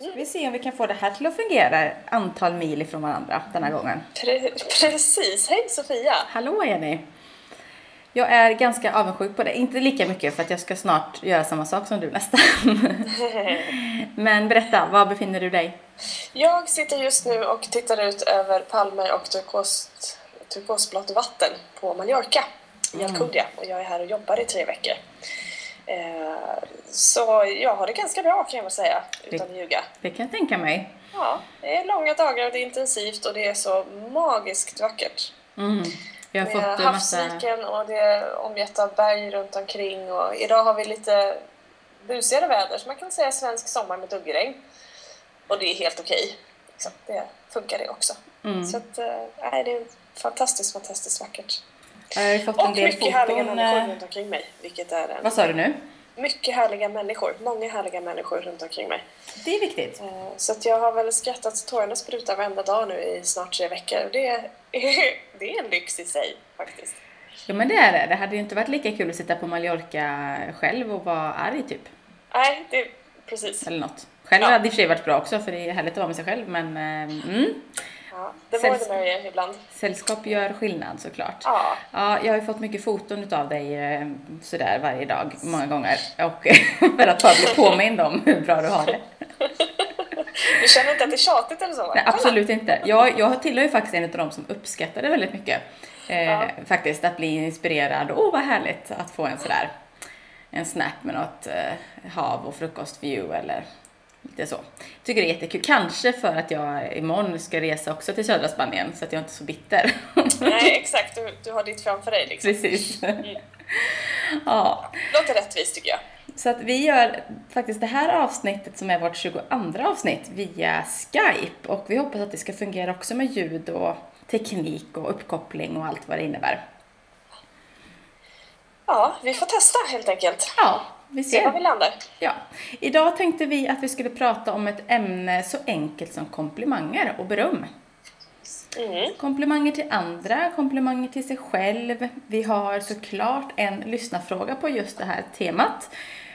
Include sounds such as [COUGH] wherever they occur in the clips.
Ska vi se om vi kan få det här till att fungera, antal mil ifrån varandra den här gången. Pre precis, hej Sofia! Hallå Jenny! Jag är ganska avundsjuk på det, inte lika mycket för att jag ska snart göra samma sak som du nästan. [LAUGHS] Men berätta, var befinner du dig? Jag sitter just nu och tittar ut över palmer och turkost, turkosblått vatten på Mallorca i Alcudia och jag är här och jobbar i tre veckor. Eh, så jag har det ganska bra kan jag väl säga, utan att ljuga. Det kan jag tänka mig. Ja, det är långa dagar och det är intensivt och det är så magiskt vackert. Mm. Vi har Med fått massa... havsviken och det är omgett av berg runt omkring och idag har vi lite busigare väder så man kan säga svensk sommar med duggregn. Och det är helt okej. Liksom. Det funkar det också. Mm. Så att, äh, nej, det är fantastiskt, fantastiskt vackert. Jag har ju fått en Och del mycket härliga foton. människor eh, runt omkring mig. Vilket är en, Vad sa du nu? Mycket härliga människor. Många härliga människor runt omkring mig. Det är viktigt. Eh, Så att jag har väl skrattat så tårarna sprutar varenda dag nu i snart tre veckor. Och det är, [LAUGHS] det är en lyx i sig faktiskt. Ja men det är det. Det hade ju inte varit lika kul att sitta på Mallorca själv och vara arg typ. Nej, det precis. Eller något. Själv Ja. hade det i och för sig varit bra också för det är härligt att vara med sig själv men eh, mm, Ja, more Sällsk- the merrier ibland. sällskap gör skillnad såklart. Ja, Ja, jag har ju fått mycket foton utav dig eh, sådär varje dag, många gånger. Och [LAUGHS] för att bara bli påmind om hur bra du har det. [LAUGHS] du känner inte att det är tjatigt eller så? Nej, absolut inte. Jag, jag tillhör ju faktiskt en av de som uppskattar det väldigt mycket. Eh, Ja. Faktiskt, att bli inspirerad. Åh, vad härligt att få en sådär, en snap med något eh, hav och frukostview eller lite så. Tycker det är jättekul. Kanske för att jag imorgon ska resa också till södra Spanien så att jag inte är så bitter. Nej, exakt. Du, du har ditt framför dig liksom. Precis. ja. Låter rättvist tycker jag. Så att vi gör faktiskt det här avsnittet som är vårt 22 avsnitt via Skype och vi hoppas att det ska fungera också med ljud och teknik och uppkoppling och allt vad det innebär. Ja, vi får testa helt enkelt. Ja, vi Se var vi ser. landar. Ja. Idag tänkte vi att vi skulle prata om ett ämne så enkelt som komplimanger och beröm. Mm. Komplimanger till andra, komplimanger till sig själv. Vi har såklart en lyssnarfråga på just det här temat.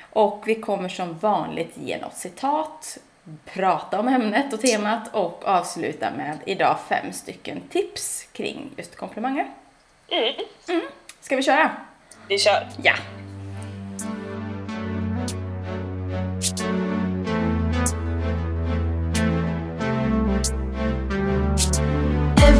Och vi kommer som vanligt ge något citat, prata om ämnet och temat och avsluta med idag fem stycken tips kring just komplimanger. Mm. Ska vi köra? Vi kör. Ja!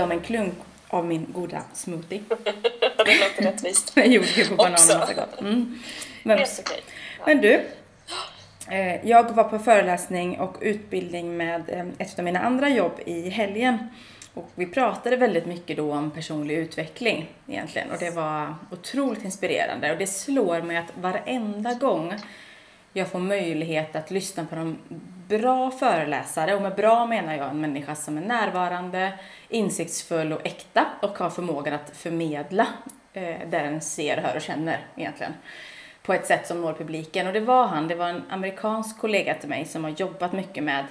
Jag med en klunk av min goda smoothie. [LAUGHS] det låter rättvist. [LAUGHS] Med jordgubb och banan och massa gott. Mm. Mums. Helt okej. Men du, eh, jag var på föreläsning och utbildning med eh, ett av mina andra jobb i helgen. Och vi pratade väldigt mycket då om personlig utveckling egentligen och det var otroligt inspirerande och det slår mig att varenda gång jag får möjlighet att lyssna på en bra föreläsare och med bra menar jag en människa som är närvarande, insiktsfull och äkta och har förmågan att förmedla eh, där den ser, hör och känner egentligen på ett sätt som når publiken. Och det var han, det var en amerikansk kollega till mig som har jobbat mycket med,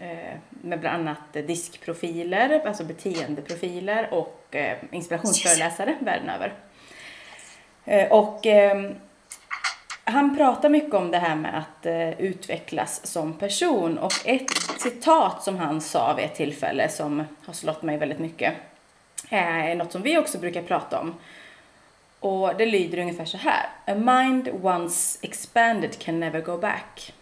eh, med bland annat diskprofiler, alltså beteendeprofiler och eh, inspirationsföreläsare världen över. Eh, och ehm, han pratar mycket om det här med att eh, utvecklas som person och ett citat som han sa vid ett tillfälle som har slått mig väldigt mycket eh, är något som vi också brukar prata om. Och det lyder ungefär så här. A mind once expanded can never go back.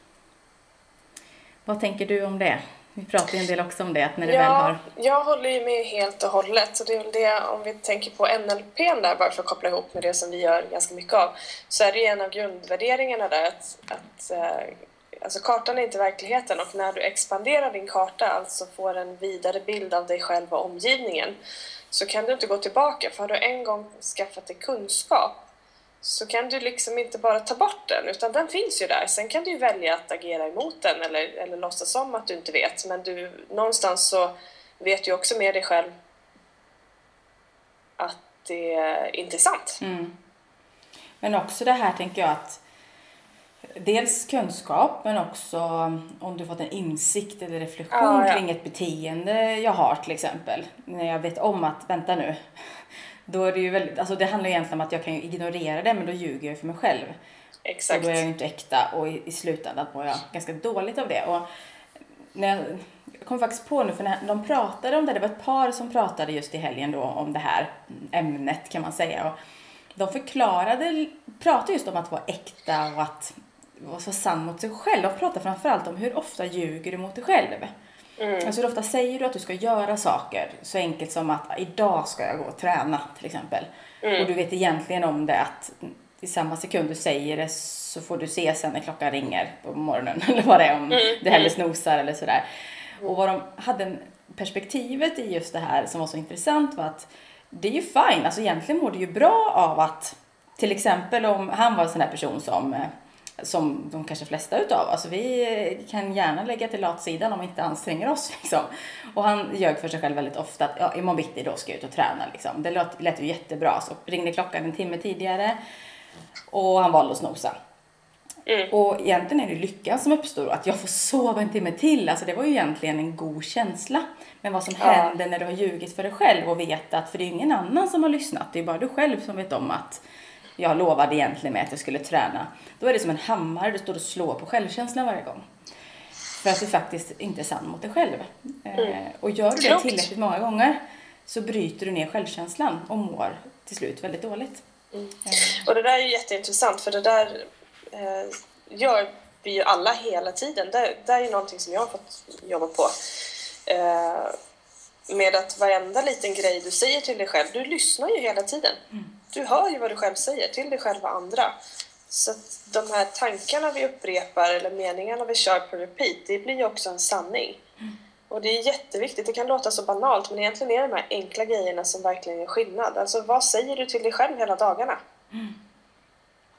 Vad tänker du om det? Vi pratar ju en del också om det, att när du väl har... Ja, jag håller ju med helt och hållet. Så det är väl det, om vi tänker på NLP där, bara för att koppla ihop med det som vi gör ganska mycket av, så är det ju en av grundvärderingarna där att, att, eh, Alltså kartan är inte verkligheten och när du expanderar din karta, alltså får en vidare bild av dig själv och omgivningen, så kan du inte gå tillbaka. För har du en gång skaffat dig kunskap så kan du liksom inte bara ta bort den, utan den finns ju där. Sen kan du ju välja att agera emot den eller, eller låtsas som att du inte vet, men du, någonstans så vet du också med dig själv att det inte är sant. Mm. Men också det här tänker jag att dels kunskap men också om du fått en insikt eller reflektion Ja, ja. kring ett beteende jag har till exempel. När jag vet om att, vänta nu, då är det ju väldigt, alltså det handlar egentligen om att jag kan ignorera det men då ljuger jag för mig själv. Exakt. Och då är jag ju inte äkta och i, i slutändan mår jag ganska dåligt av det. Och när jag, jag kom faktiskt på nu, för när de pratade om det, det var ett par som pratade just i helgen då om det här ämnet kan man säga. Och de förklarade, pratade just om att vara äkta och att vara så sann mot sig själv. De pratade framförallt om hur ofta ljuger du mot dig själv. Alltså hur ofta säger du att du ska göra saker så enkelt som att idag ska jag gå och träna till exempel. Och du vet egentligen om det att i samma sekund du säger det så får du se sen när klockan ringer på morgonen [LAUGHS] eller vad det är om det heller snosar eller sådär. Och vad de hade perspektivet i just det här som var så intressant var att det är ju fine, alltså egentligen mår du ju bra av att till exempel om han var en sån här person som eh, som de kanske flesta utav alltså vi kan gärna lägga till latsidan om vi inte anstränger oss [LAUGHS] liksom. Och han ljög för sig själv väldigt ofta att ja, imorgon bitti då ska jag ut och träna liksom. Det lät, lät ju jättebra så ringde klockan en timme tidigare och han valde att snosa. Och egentligen är det lyckan som uppstår att jag får sova en timme till. Alltså det var ju egentligen en god känsla. Men vad som Ja. händer när du har ljugit för dig själv och vet att, för det är ju ingen annan som har lyssnat, det är bara du själv som vet om att jag lovade egentligen med att jag skulle träna. Då är det som en hammare du står och slår på självkänslan varje gång. För att du faktiskt inte är sann mot dig själv. Eh, och gör du det tillräckligt många gånger så bryter du ner självkänslan och mår till slut väldigt dåligt. Eh, Och det där är ju jätteintressant för det där eh, gör vi ju alla hela tiden. Det, det är ju någonting som jag har fått jobba på. Eh, med att varenda liten grej du säger till dig själv, du lyssnar ju hela tiden. Du hör ju vad du själv säger till dig själv och andra. Så att de här tankarna vi upprepar eller meningarna vi kör på repeat, det blir ju också en sanning. Och det är jätteviktigt, det kan låta så banalt men egentligen är det de här enkla grejerna som verkligen gör skillnad. Alltså vad säger du till dig själv hela dagarna?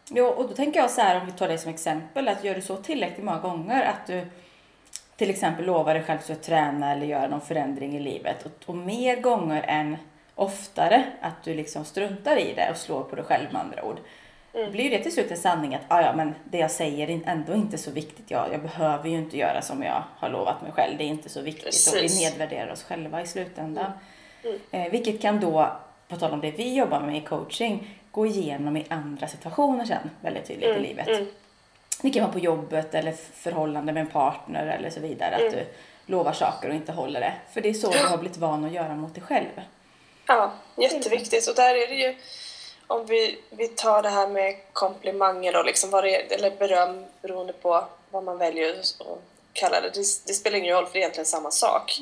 Jo, och då tänker jag så här om vi tar det som exempel att gör du så tillräckligt många gånger att du till exempel lovar dig själv att träna eller göra någon förändring i livet och, och mer gånger än oftare att du liksom struntar i det och slår på dig själv med andra ord. Blir det till slut en sanning att ah, ja, men det jag säger är ändå inte så viktigt. Jag, jag behöver ju inte göra som jag har lovat mig själv. Det är inte så viktigt. Och vi Precis. nedvärderar oss själva i slutändan. Eh, vilket kan då, på tal om det vi jobbar med i coaching, gå igenom i andra situationer sen väldigt tydligt i livet. Det kan vara på jobbet eller förhållande med en partner eller så vidare. Att du lovar saker och inte håller det. För det är så du har blivit van att göra mot dig själv. Ja, jätteviktigt. Och där är det ju, om vi, vi tar det här med komplimanger då, liksom det eller beröm beroende på vad man väljer att kalla det. det. Det spelar ingen roll för det är egentligen samma sak.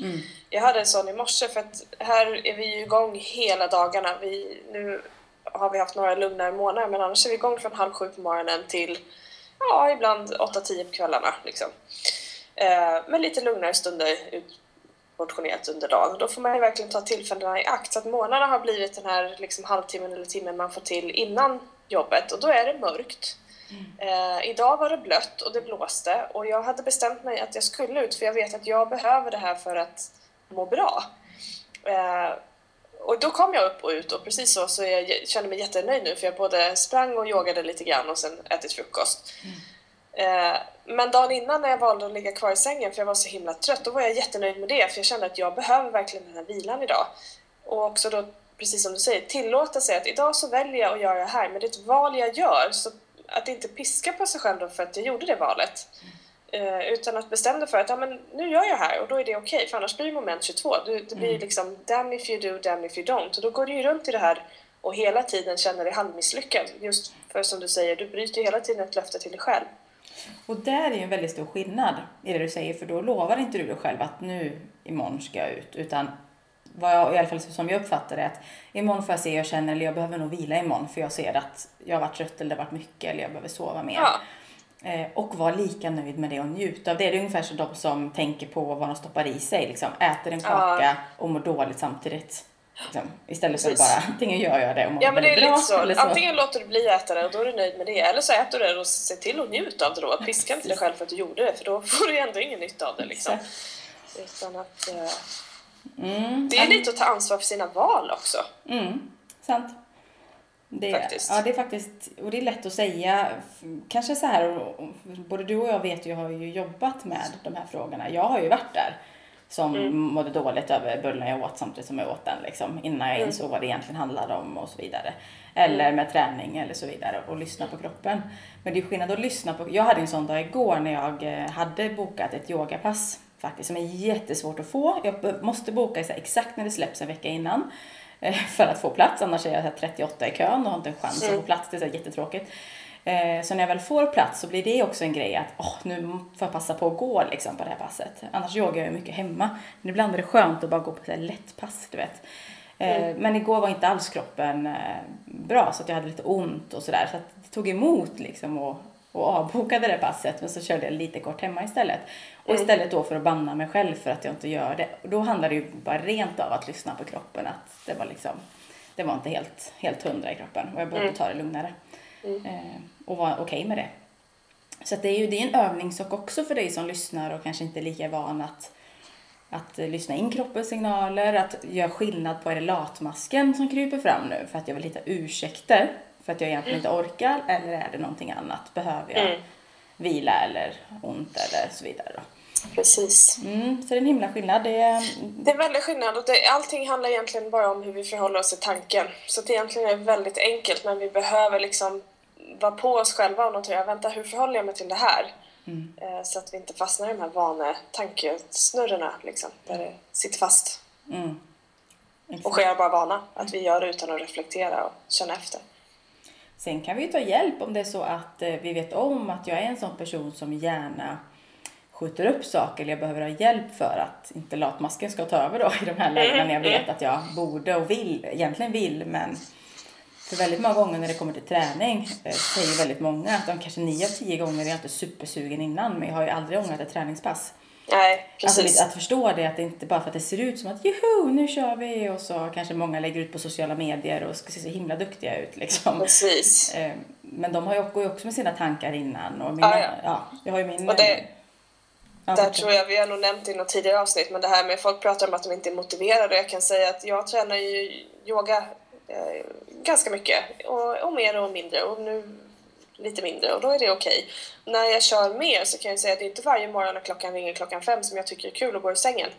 Jag hade en sån i morse för att här är vi ju igång hela dagarna. Vi, nu har vi haft några lugnare månader men annars är vi igång från halv sju på morgonen till ja, ibland åtta, tio på kvällarna. Liksom. Eh, men lite lugnare stunder utportionerat under dagen. Då får man ju verkligen ta tillfällena i akt. Så att morgnarna har blivit den här liksom halvtimmen eller timmen man får till innan jobbet och då är det mörkt. Eh, idag var det blött och det blåste och jag hade bestämt mig att jag skulle ut för jag vet att jag behöver det här för att må bra. Eh, och då kom jag upp och ut och precis så, så jag kände mig jättenöjd nu för jag både sprang och yogade lite grann och sen ätit frukost. Eh, men dagen innan när jag valde att ligga kvar i sängen för jag var så himla trött, då var jag jättenöjd med det för jag kände att jag behöver verkligen den här vilan idag. Och också då, precis som du säger, tillåta sig att idag så väljer jag att göra det här, men det är ett val jag gör. Så att inte piska på sig själv då för att jag gjorde det valet. Eh, utan att bestämma för att ja, men nu gör jag det här och då är det okej, för annars blir det moment 22. Du, det blir liksom damn if you do, damn if you don't. Och då går du ju runt i det här och hela tiden känner dig halvmisslyckad. Just för som du säger, du bryter hela tiden ett löfte till dig själv. Och där är ju en väldigt stor skillnad i det du säger, för då lovar inte du dig själv att nu imorgon ska jag ut, utan vad jag, i alla fall som jag uppfattar det, att imorgon får jag se, jag känner, eller jag behöver nog vila imorgon för jag ser att jag har varit trött eller det har varit mycket eller jag behöver sova mer. Ja. Eh, och vara lika nöjd med det och njuta av det. Det är ungefär som de som tänker på vad de stoppar i sig. Liksom. Äter en kaka och mår dåligt samtidigt. Liksom. Istället för att bara antingen gör jag det och mår Ja men det är bra. lite så. eller Antingen låter du bli äta det och då är du nöjd med det. Eller så äter du det och ser till att njuta av det då. Piska inte dig själv för att du gjorde det för då får du ändå ingen nytta av det liksom. Utan att, eh, Mm. det är lite att ta ansvar för sina val också. Mm, sant. Det, Faktiskt. Ja, det är faktiskt, och det är lätt att säga, kanske så här, både du och jag vet ju, har ju jobbat med de här frågorna. Jag har ju varit där som mådde dåligt över bullen jag åt samtidigt som jag åt den liksom, innan jag insåg vad det egentligen handlade om och så vidare. Eller med träning eller så vidare och lyssna på kroppen. Men det är skillnad att lyssna på, jag hade en sån dag igår när jag eh, hade bokat ett yogapass faktiskt som är jättesvårt att få. Jag måste boka exakt när det släpps en vecka innan eh, för att få plats. Annars är jag så här 38 i kön och har inte en chans att få plats. Det är så jättetråkigt. Eh, Så när jag väl får plats så blir det också en grej att åh, nu får jag passa på att gå liksom på det här passet. Annars yogar jag ju mycket hemma. Men ibland är det skönt att bara gå på ett lätt pass, du vet. Eh, Men igår var inte alls kroppen eh, bra så att jag hade lite ont och sådär. Så att det tog emot liksom och, och avbokade det passet. Men så körde jag lite kort hemma istället. Och istället då för att banna mig själv för att jag inte gör det. Och då handlade det ju bara rent av att lyssna på kroppen. Att det var liksom, det var inte helt, helt hundra i kroppen. Och jag behövde ta det lugnare. Eh, och vara okej med det. Så det är ju det är en övningssak också för dig som lyssnar och kanske inte är lika van att, att lyssna in kroppens signaler, att göra skillnad på är det latmasken som kryper fram nu för att jag vill hitta ursäkter för att jag egentligen inte orkar eller är det någonting annat? Behöver jag Mm. vila eller ont eller så vidare då? Precis. Mm, så det är en himla skillnad. Det är, Det är väldigt skillnad och det, allting handlar egentligen bara om hur vi förhåller oss till tanken. Så att egentligen är det väldigt enkelt men vi behöver liksom vara på oss själva och notera, vänta hur förhåller jag mig till det här? Eh, Så att vi inte fastnar i de här vanetankesnurrorna liksom, där det sitter fast. mm, Och sker bara vana, att vi gör det utan att reflektera och känna efter. Sen kan vi ju ta hjälp om det är så att eh, vi vet om att jag är en sån person som gärna skjuter upp saker eller jag behöver ha hjälp för att inte latmasken ska ta över då i de här lägena när jag vet att jag borde och vill, egentligen vill men för väldigt många gånger när det kommer till träning eh, säger väldigt många att de kanske nio av tio gånger är jag inte supersugen innan men jag har ju aldrig ångrat ett träningspass. Nej, Alltså precis. lite att förstå det, att det inte bara för att det ser ut som att juhu, nu kör vi och så kanske många lägger ut på sociala medier och ska se så himla duktiga ut liksom. Precis. Eh, Men de har ju, går ju också med sina tankar innan. Och mina, Ja, ja, ja. jag har ju min... Och det- ja, Där tror jag, vi har nog nämnt i något tidigare avsnitt, men det här med folk pratar om att de inte är motiverade. Jag kan säga att jag tränar ju yoga eh, ganska mycket, och, och mer och mindre, och nu lite mindre, och då är det okej. När jag kör mer så kan jag säga att det är inte varje morgon när klockan ringer klockan fem som jag tycker är kul att gå i sängen.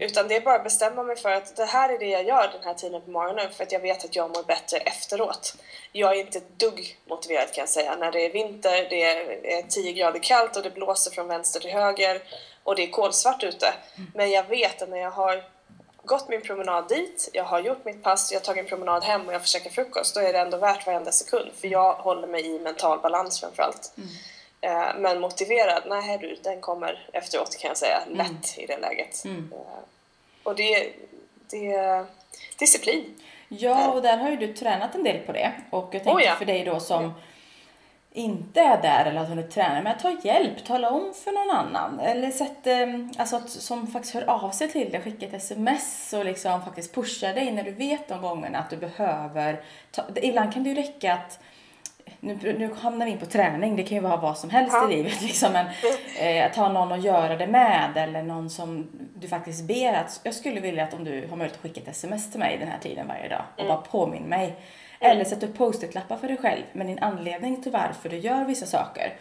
Utan det är bara att bestämma mig för att det här är det jag gör den här tiden på morgonen för att jag vet att jag mår bättre efteråt. Jag är inte ett dugg motiverad kan jag säga. När det är vinter, det är 10 grader kallt och det blåser från vänster till höger och det är kolsvart ute. Men jag vet att när jag har gått min promenad dit, jag har gjort mitt pass, jag har tagit en promenad hem och jag försöker frukost, då är det ändå värt varenda sekund. För jag håller mig i mental balans framförallt. Eh, Men motiverad, nej du, den kommer efteråt kan jag säga, lätt i det läget. Mm. Eh, Och det, det är disciplin. Ja, och där har ju du tränat en del på det. Och jag tänker Oh ja. för dig då som inte är där eller har hunnit träna, men ta hjälp, tala om för någon annan. Eller sätt, eh, alltså som faktiskt hör av sig till dig, skicka ett sms och liksom faktiskt pusha dig när du vet de gångerna att du behöver. Ta, ibland kan det ju räcka att nu, nu hamnar vi in på träning, det kan ju vara vad som helst Ja. i livet. Liksom, men, eh, att ha någon att göra det med eller någon som du faktiskt ber att jag skulle vilja att om du har möjlighet att skicka ett sms till mig den här tiden varje dag och bara påminn mig. Eller sätta upp post-it-lappar för dig själv med din anledning till varför du gör vissa saker.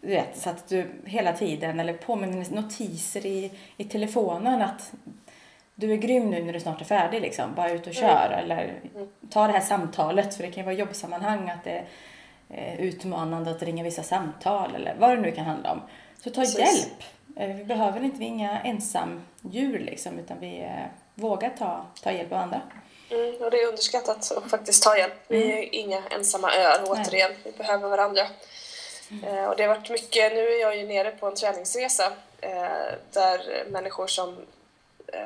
Vet, så att du hela tiden, eller påminner notiser i, i telefonen att du är grym nu när du snart är färdig liksom. Bara ut och kör eller ta det här samtalet för det kan ju vara jobbsammanhang att det är utmanande att ringa vissa samtal eller vad det nu kan handla om. Så ta Precis. hjälp. Eh, Vi behöver inte, vi är inga ensamdjur liksom utan vi eh, vågar ta, ta hjälp av andra. Mm, och det är underskattat att faktiskt ta hjälp. Vi är inga ensamma öar, återigen. Vi behöver varandra. Eh, och det har varit mycket, nu är jag ju nere på en träningsresa eh, där människor som eh,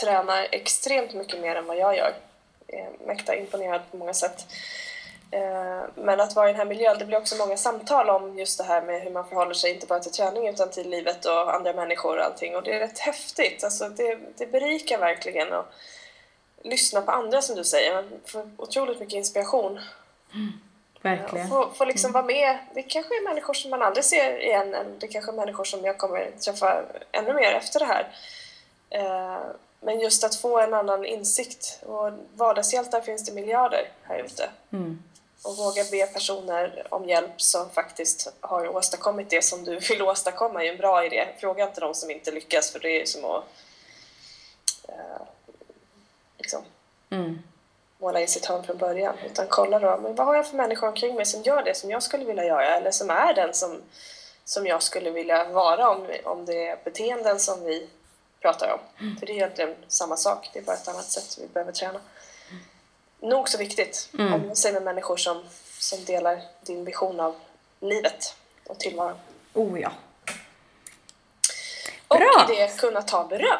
tränar extremt mycket mer än vad jag gör. Eh, mäkta imponerad på många sätt. Eh, Men att vara i den här miljön, det blir också många samtal om just det här med hur man förhåller sig, inte bara till träning utan till livet och andra människor och allting. Och det är rätt häftigt, alltså det, det berikar verkligen att lyssna på andra som du säger. Man får otroligt mycket inspiration. Verkligen. Få, få liksom vara med. Det kanske är människor som man aldrig ser igen, eller det kanske är människor som jag kommer träffa ännu mer efter det här. Eh, Men just att få en annan insikt. Och vardagshjältar finns det miljarder här ute. Mm. Och våga be personer om hjälp som faktiskt har åstadkommit det som du vill åstadkomma är en bra idé. Fråga inte de som inte lyckas för det är som att eh, liksom, Mm. måla in sitt hörn från början. Utan kolla då, men vad har jag för människor omkring mig som gör det som jag skulle vilja göra eller som är den som, som jag skulle vilja vara om, om det är beteenden som vi pratar om. För det är egentligen samma sak, det är bara ett annat sätt vi behöver träna. Nog så viktigt. Mm. Omge sig med människor som, som delar din vision av livet och tillvaron. Oh ja. Och Bra. det kunna ta beröm.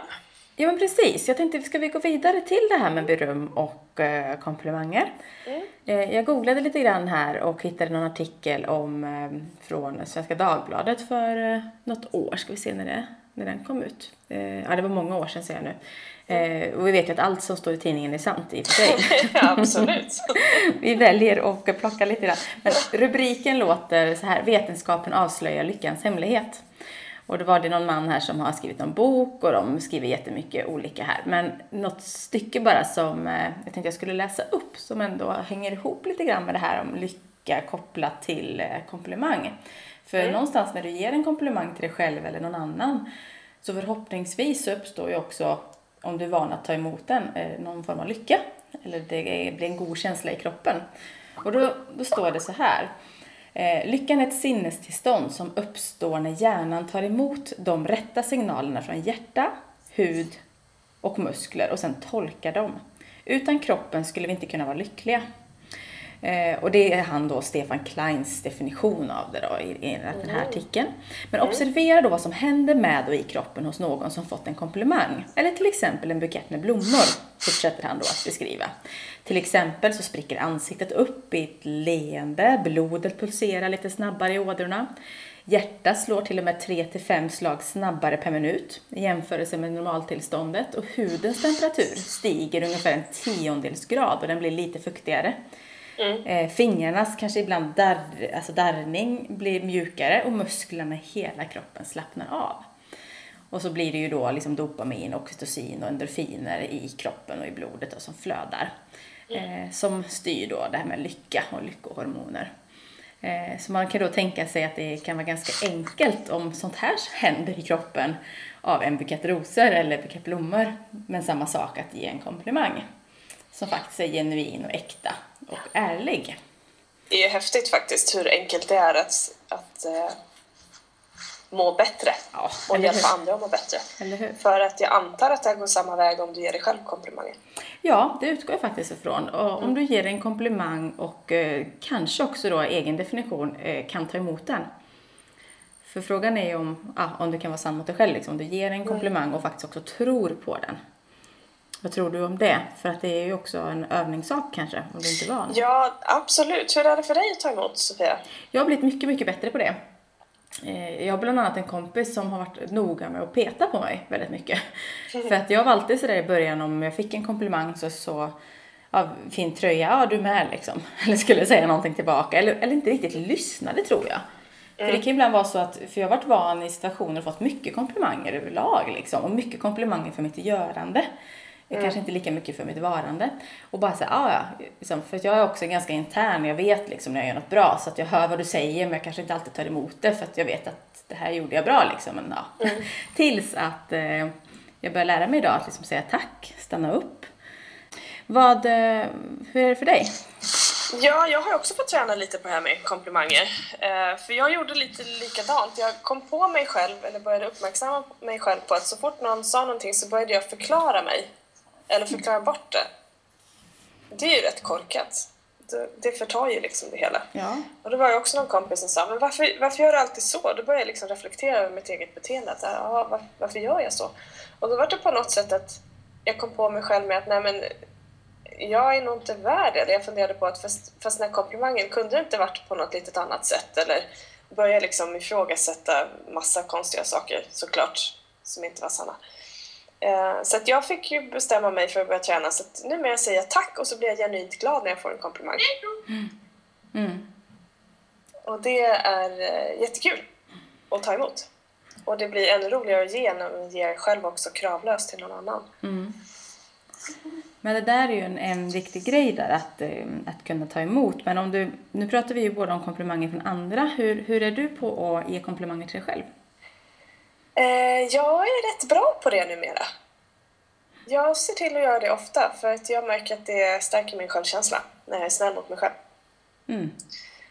Ja men precis, jag tänkte ska vi gå vidare till det här med beröm och eh, komplimanger. Mm. Eh, jag googlade lite grann här och hittade någon artikel om eh, från Svenska Dagbladet för eh, något år, ska vi se när, det, när den kom ut. Eh, ja det var många år sedan ser jag nu. Eh, och vi vet ju att allt som står i tidningen är sant i och för sig. [LAUGHS] ja, absolut. [LAUGHS] Vi väljer att plocka lite grann. Men rubriken låter så här, vetenskapen avslöjar lyckans hemlighet. Och då var det någon man här som har skrivit en bok och de skriver jättemycket olika här. Men något stycke bara som eh, jag tänkte jag skulle läsa upp som ändå hänger ihop lite grann med det här om lycka kopplat till eh, komplimang. För någonstans när du ger en komplimang till dig själv eller någon annan så förhoppningsvis så uppstår ju också, om du är van att ta emot den, eh, någon form av lycka. Eller det blir en god känsla i kroppen. Och då, då står det så här. Eh, lyckan är ett sinnestillstånd som uppstår när hjärnan tar emot de rätta signalerna från hjärta, hud och muskler och sen tolkar dem. Utan kroppen skulle vi inte kunna vara lyckliga. Eh, och det är han då, Stefan Kleins definition av det då i, i den här artikeln. Men observera då vad som händer med och i kroppen hos någon som fått en komplimang. Eller till exempel en bukett med blommor, fortsätter han då att beskriva. Till exempel så spricker ansiktet upp i ett leende, blodet pulserar lite snabbare i ådrorna. Hjärtat slår till och med 3-5 slag snabbare per minut i jämförelse med normaltillståndet och hudens temperatur stiger ungefär en tiondels grad och den blir lite fuktigare. Eh, fingrarnas kanske ibland darr, alltså darrning blir mjukare och musklerna i hela kroppen slappnar av. Och så blir det ju då liksom dopamin, oxytocin och endorfiner i kroppen och i blodet då, som flödar. Eh, som styr då det här med lycka och lyckohormoner. Eh, så man kan då tänka sig att det kan vara ganska enkelt om sånt här händer i kroppen av en bukett rosor eller bukett blommor. Men samma sak att ge en komplimang som faktiskt är genuin och äkta och ärlig. Det är ju häftigt faktiskt hur enkelt det är att, att eh, må bättre Ja, och hjälpa hur? andra att må bättre. För att jag antar att det går samma väg om du ger dig själv komplimanger. Ja, det utgår jag faktiskt ifrån. Och om du ger en komplimang och eh, kanske också då egen definition eh, kan ta emot den. För frågan är ju om, ah, om du kan vara sann mot dig själv. Liksom. Om du ger en komplimang och faktiskt också tror på den. Vad tror du om det? För att det är ju också en övningssak kanske, om du inte är van. Ja, absolut. Hur är det för dig att ta emot, Sofia? Jag har blivit mycket, mycket bättre på det. Eh, Jag har bland annat en kompis som har varit noga med att peta på mig väldigt mycket. [LAUGHS] För att jag var alltid sådär i början om jag fick en komplimang så så ja, fin tröja, ja du med liksom. [LAUGHS] Eller skulle säga någonting tillbaka. Eller, eller inte riktigt lyssnade tror jag. För det kan ibland vara så att, för jag har varit van i situationer och fått mycket komplimanger överlag liksom. Och mycket komplimanger för mitt görande. Kanske inte lika mycket för mitt varande. Och bara säga, ah, ja, liksom, för att jag är också ganska intern. Jag vet liksom när jag gör något bra så att jag hör vad du säger men jag kanske inte alltid tar emot det för att jag vet att det här gjorde jag bra liksom. Men, ja. [LAUGHS] Tills att eh, jag börjar lära mig idag att liksom säga tack, stanna upp. Vad, eh, hur är det för dig? Ja, jag har också fått träna lite på det här med komplimanger. Eh, för jag gjorde lite likadant. Jag kom på mig själv, eller började uppmärksamma mig själv på att så fort någon sa någonting så började jag förklara mig. Eller förklara bort det. Det är ju rätt korkat. Det, det förtar ju liksom det hela. Ja. Och då var det också någon kompis som sa, men varför, varför gör du alltid så? Då började jag liksom reflektera över mitt eget beteende. Att, ja, var, varför gör jag så? Och då var det på något sätt att jag kom på mig själv med att nej men jag är nog inte värd det. Jag funderade på att fast, fast den här komplimangen, kunde det inte varit på något litet annat sätt? Eller börja liksom ifrågasätta massa konstiga saker såklart, som inte var sanna. Eh, Så att jag fick ju bestämma mig för att börja träna, så att numera säger jag tack och så blir jag genuint glad när jag får en komplimang. Mm. Och det är eh, jättekul att ta emot. Och det blir ännu roligare att ge när man ger själv också kravlöst till någon annan. Men det där är ju en, en viktig grej där, att, eh, att kunna ta emot. Men om du, nu pratar vi ju både om komplimanger från andra. Hur, hur är du på att ge komplimanger till dig själv? Eh, jag är rätt bra på det numera. Jag ser till att göra det ofta för att jag märker att det stärker min självkänsla när jag är snäll mot mig själv. Mm.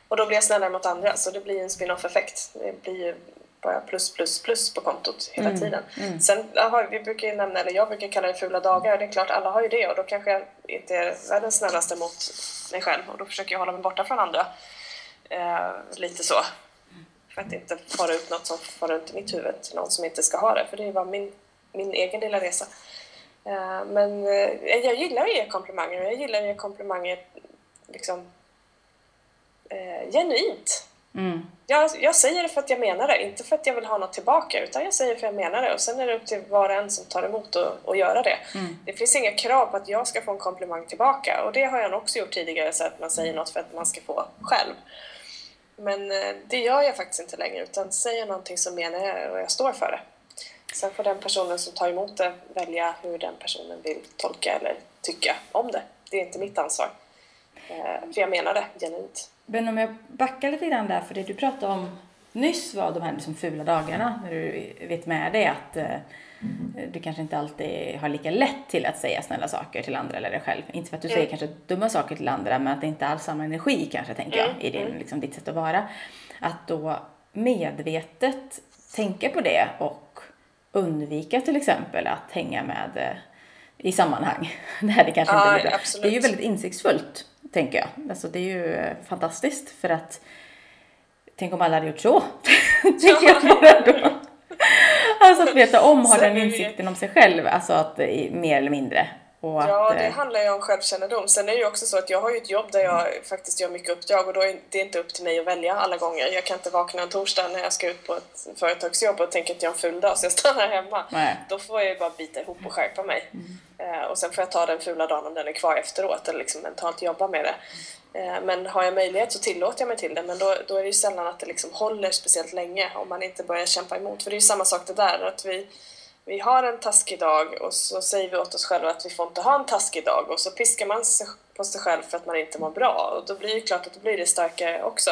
Och då blir jag snällare mot andra så det blir en spin-off-effekt. Det blir ju bara plus, plus, plus på kontot hela tiden. Sen har vi brukar ju nämna, eller jag brukar kalla det fula dagar. Det är klart, alla har ju det och då kanske jag inte är världens snällaste mot mig själv och då försöker jag hålla mig borta från andra. Eh, lite så. För att inte fara ut något som far runt i mitt huvud till någon som inte ska ha det. För det bara min, min egen lilla resa. Eh, men eh, jag gillar att ge komplimanger och jag gillar att ge komplimanger liksom eh, genuint. Mm. Jag, jag säger det för att jag menar det, inte för att jag vill ha något tillbaka, utan jag säger för att jag menar det. Och sen är det upp till var och en som tar emot och, och göra det. Det finns inga krav på att jag ska få en komplimang tillbaka. Och det har jag också gjort tidigare, så att man säger något för att man ska få själv. Men eh, det gör jag faktiskt inte längre, utan säger jag någonting så menar jag det och jag står för det. Sen får den personen som tar emot det välja hur den personen vill tolka eller tycka om det. Det är inte mitt ansvar. Eh, för jag menar det genuint. Men om jag backar lite grann där, för det du pratade om nyss var de här liksom fula dagarna, när du vet med dig att eh, du kanske inte alltid har lika lätt till att säga snälla saker till andra eller dig själv. Inte för att du säger kanske dumma saker till andra, men att det inte alls är samma energi kanske, tänker jag, i din, liksom, ditt sätt att vara. Att då medvetet tänka på det och undvika till exempel att hänga med eh, i sammanhang [LAUGHS] där det kanske Ja, inte blir bra. absolut. Det är ju väldigt insiktsfullt, tänker jag. Alltså det är ju eh, fantastiskt för att tänk om alla hade gjort så. [LAUGHS] tänker jag mer då. Alltså att veta om, ha den insikten om sig själv, alltså att eh, mer eller mindre. Och Ja, att, det eh, handlar ju om självkännedom. Sen är det ju också så att jag har ju ett jobb där jag faktiskt gör mycket uppdrag och då är det inte upp till mig att välja alla gånger. Jag kan inte vakna en torsdag när jag ska ut på ett företagsjobb och tänka att jag har en full dag så jag stannar hemma. Nej. Då får jag ju bara bita ihop och skärpa mig. Eh, och sen får jag ta den fula dagen om den är kvar efteråt eller liksom mentalt jobba med det. Eh, men har jag möjlighet så tillåter jag mig till det. Men då, då är det ju sällan att det liksom håller speciellt länge om man inte börjar kämpa emot. För det är ju samma sak det där att vi vi har en taskig dag och så säger vi åt oss själva att vi får inte ha en taskig dag. Och så piskar man sig på sig själv för att man inte mår bra. Och då blir det klart att då blir det starkare också.